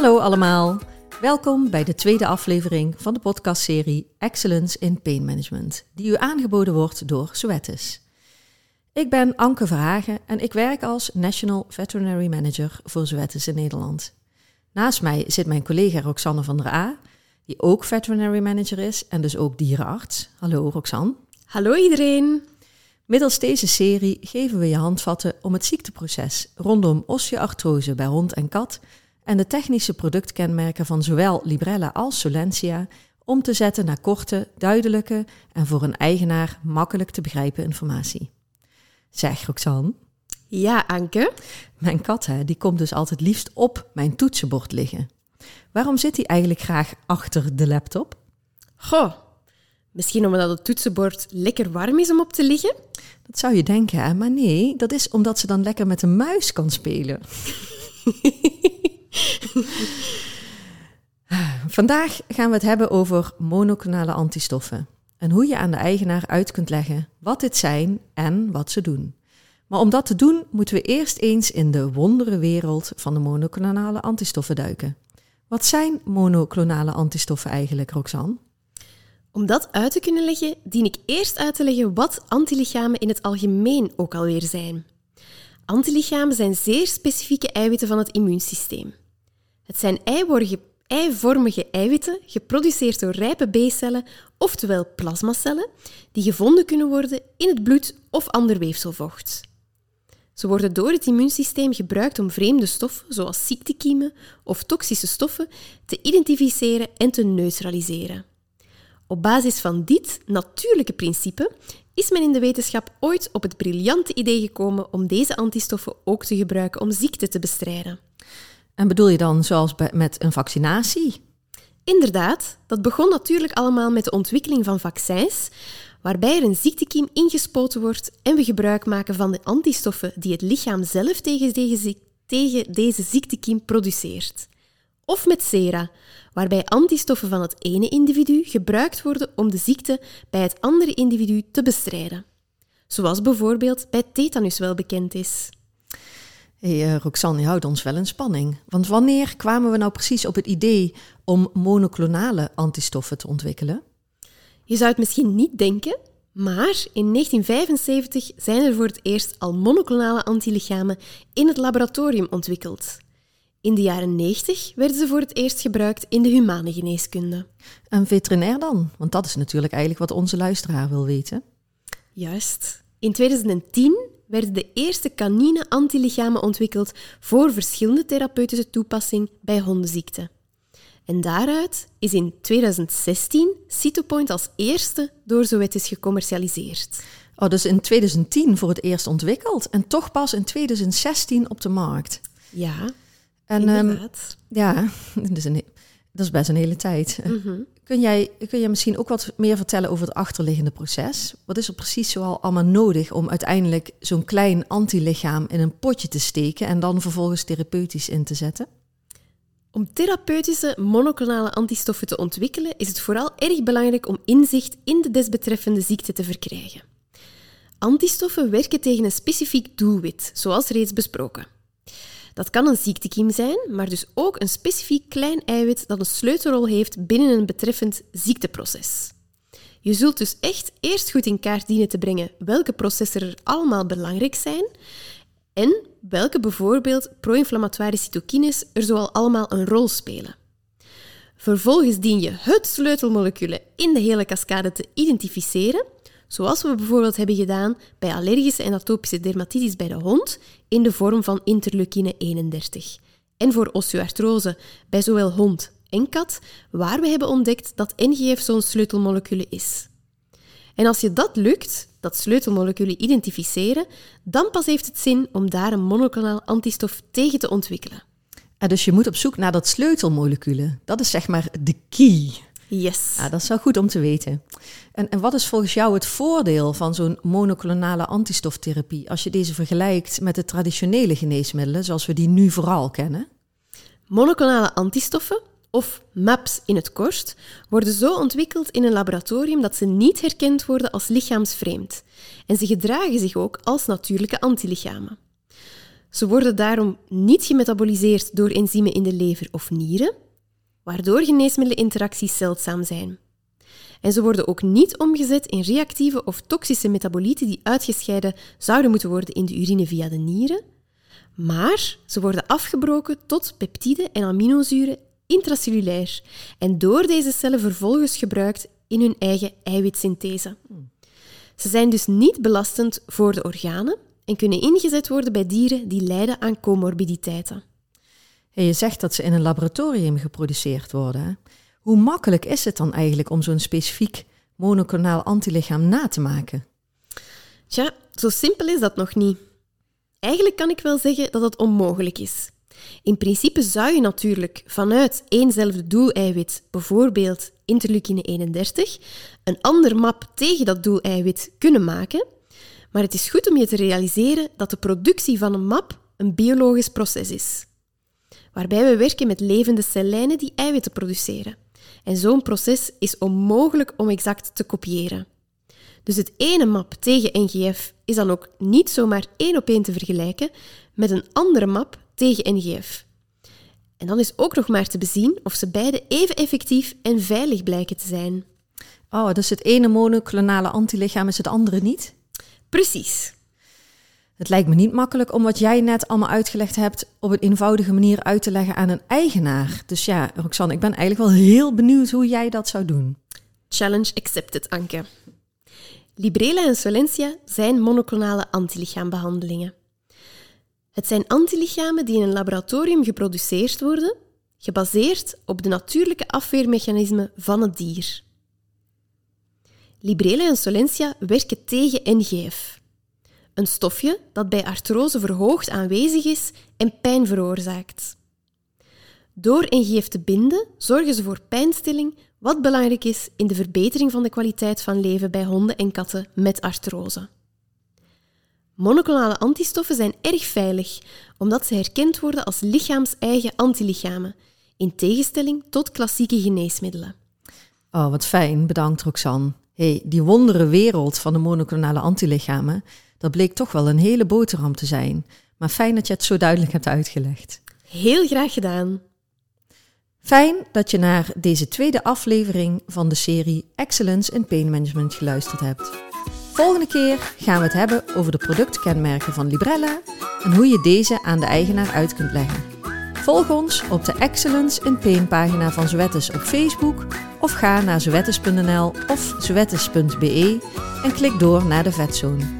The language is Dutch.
Hallo allemaal. Welkom bij de tweede aflevering van de podcastserie Excellence in Pain Management, die u aangeboden wordt door Zoetis. Ik ben Anke Verhagen en ik werk als National Veterinary Manager voor Zoetis in Nederland. Naast mij zit mijn collega Roxanne van der A, die ook Veterinary Manager is en dus ook dierenarts. Hallo Roxanne. Hallo iedereen. Middels deze serie geven we je handvatten om het ziekteproces rondom osteoartrose bij hond en kat en de technische productkenmerken van zowel Librella als Solensia om te zetten naar korte, duidelijke en voor een eigenaar makkelijk te begrijpen informatie. Zeg Roxanne. Ja, Anke. Mijn kat hè, die komt dus altijd liefst op mijn toetsenbord liggen. Waarom zit hij eigenlijk graag achter de laptop? Goh, misschien omdat het toetsenbord lekker warm is om op te liggen? Dat zou je denken, hè? maar nee, dat is omdat ze dan lekker met een muis kan spelen. Vandaag gaan we het hebben over monoclonale antistoffen en hoe je aan de eigenaar uit kunt leggen wat dit zijn en wat ze doen. Maar om dat te doen, moeten we eerst eens in de wonderenwereld van de monoclonale antistoffen duiken. Wat zijn monoclonale antistoffen eigenlijk, Roxanne? Om dat uit te kunnen leggen, dien ik eerst uit te leggen wat antilichamen in het algemeen ook alweer zijn. Antilichamen zijn zeer specifieke eiwitten van het immuunsysteem. Het zijn eivormige eiwitten geproduceerd door rijpe B-cellen, oftewel plasmacellen, die gevonden kunnen worden in het bloed of ander weefselvocht. Ze worden door het immuunsysteem gebruikt om vreemde stoffen, zoals ziektekiemen of toxische stoffen, te identificeren en te neutraliseren. Op basis van dit natuurlijke principe is men in de wetenschap ooit op het briljante idee gekomen om deze antistoffen ook te gebruiken om ziekte te bestrijden. En bedoel je dan zoals met een vaccinatie? Inderdaad, dat begon natuurlijk allemaal met de ontwikkeling van vaccins, waarbij er een ziektekiem ingespoten wordt en we gebruik maken van de antistoffen die het lichaam zelf tegen deze, tegen deze ziektekiem produceert. Of met sera, waarbij antistoffen van het ene individu gebruikt worden om de ziekte bij het andere individu te bestrijden. Zoals bijvoorbeeld bij tetanus wel bekend is. Hey, uh, Roxanne, je houdt ons wel in spanning. Want wanneer kwamen we nou precies op het idee om monoclonale antistoffen te ontwikkelen? Je zou het misschien niet denken, maar in 1975 zijn er voor het eerst al monoclonale antilichamen in het laboratorium ontwikkeld. In de jaren 90 werden ze voor het eerst gebruikt in de humane geneeskunde. En veterinair dan? Want dat is natuurlijk eigenlijk wat onze luisteraar wil weten. Juist. In 2010 werden de eerste canine antilichamen ontwikkeld voor verschillende therapeutische toepassing bij hondenziekten. En daaruit is in 2016 Cytopoint als eerste door Zoetis gecommercialiseerd. Oh, dus in 2010 voor het eerst ontwikkeld en toch pas in 2016 op de markt. Ja, en, inderdaad. Um, ja, dat is, een, dat is best een hele tijd. Mhm. Kun jij, kun jij misschien ook wat meer vertellen over het achterliggende proces? Wat is er precies zoal allemaal nodig om uiteindelijk zo'n klein antilichaam in een potje te steken en dan vervolgens therapeutisch in te zetten? Om therapeutische monoclonale antistoffen te ontwikkelen is het vooral erg belangrijk om inzicht in de desbetreffende ziekte te verkrijgen. Antistoffen werken tegen een specifiek doelwit, zoals reeds besproken. Dat kan een ziektekiem zijn, maar dus ook een specifiek klein eiwit dat een sleutelrol heeft binnen een betreffend ziekteproces. Je zult dus echt eerst goed in kaart dienen te brengen welke processen er allemaal belangrijk zijn en welke bijvoorbeeld pro-inflammatoire cytokines er zoal allemaal een rol spelen. Vervolgens dien je het sleutelmoleculen in de hele cascade te identificeren, zoals we bijvoorbeeld hebben gedaan bij allergische en atopische dermatitis bij de hond in de vorm van interleukine 31. En voor osteoartrose bij zowel hond en kat, waar we hebben ontdekt dat NGF zo'n sleutelmoleculen is. En als je dat lukt, dat sleutelmoleculen identificeren, dan pas heeft het zin om daar een monoclonaal antistof tegen te ontwikkelen. En dus je moet op zoek naar dat sleutelmoleculen. Dat is zeg maar de key. Yes. Ja, dat is wel goed om te weten. En, en wat is volgens jou het voordeel van zo'n monoclonale antistoftherapie als je deze vergelijkt met de traditionele geneesmiddelen zoals we die nu vooral kennen? Monoclonale antistoffen, of MAPS in het kort, worden zo ontwikkeld in een laboratorium dat ze niet herkend worden als lichaamsvreemd. En ze gedragen zich ook als natuurlijke antilichamen. Ze worden daarom niet gemetaboliseerd door enzymen in de lever of nieren, waardoor geneesmiddelinteracties zeldzaam zijn. En ze worden ook niet omgezet in reactieve of toxische metabolieten die uitgescheiden zouden moeten worden in de urine via de nieren, maar ze worden afgebroken tot peptiden en aminozuren intracellulair en door deze cellen vervolgens gebruikt in hun eigen eiwitsynthese. Ze zijn dus niet belastend voor de organen en kunnen ingezet worden bij dieren die lijden aan comorbiditeiten. Je zegt dat ze in een laboratorium geproduceerd worden. Hoe makkelijk is het dan eigenlijk om zo'n specifiek monoclonaal antilichaam na te maken? Tja, zo simpel is dat nog niet. Eigenlijk kan ik wel zeggen dat het onmogelijk is. In principe zou je natuurlijk vanuit éénzelfde doeleiwit, bijvoorbeeld interleukine 31, een ander map tegen dat doeleiwit kunnen maken, maar het is goed om je te realiseren dat de productie van een map een biologisch proces is, waarbij we werken met levende cellijnen die eiwitten produceren. En zo'n proces is onmogelijk om exact te kopiëren. Dus het ene map tegen NGF is dan ook niet zomaar één op één te vergelijken met een andere map tegen NGF. En dan is ook nog maar te bezien of ze beide even effectief en veilig blijken te zijn. Oh, dus het ene monoclonale antilichaam is het andere niet? Precies. Het lijkt me niet makkelijk om wat jij net allemaal uitgelegd hebt op een eenvoudige manier uit te leggen aan een eigenaar. Dus ja, Roxanne, ik ben eigenlijk wel heel benieuwd hoe jij dat zou doen. Challenge accepted, Anke. Librela en Solensia zijn monoclonale antilichaambehandelingen. Het zijn antilichamen die in een laboratorium geproduceerd worden, gebaseerd op de natuurlijke afweermechanismen van het dier. Librela en Solensia werken tegen NGF, een stofje dat bij artrose verhoogd aanwezig is en pijn veroorzaakt. Door NGF te binden zorgen ze voor pijnstilling, wat belangrijk is in de verbetering van de kwaliteit van leven bij honden en katten met artrose. Monoclonale antistoffen zijn erg veilig, omdat ze herkend worden als lichaams-eigen antilichamen, in tegenstelling tot klassieke geneesmiddelen. Oh, wat fijn. Bedankt, Roxanne. Hey, die wondere wereld van de monoclonale antilichamen, dat bleek toch wel een hele boterham te zijn. Maar fijn dat je het zo duidelijk hebt uitgelegd. Heel graag gedaan. Fijn dat je naar deze tweede aflevering van de serie Excellence in Pain Management geluisterd hebt. Volgende keer gaan we het hebben over de productkenmerken van Librella en hoe je deze aan de eigenaar uit kunt leggen. Volg ons op de Excellence in Pain pagina van Zoetis op Facebook of ga naar zoetis.nl of zoetis.be en klik door naar de vetzone.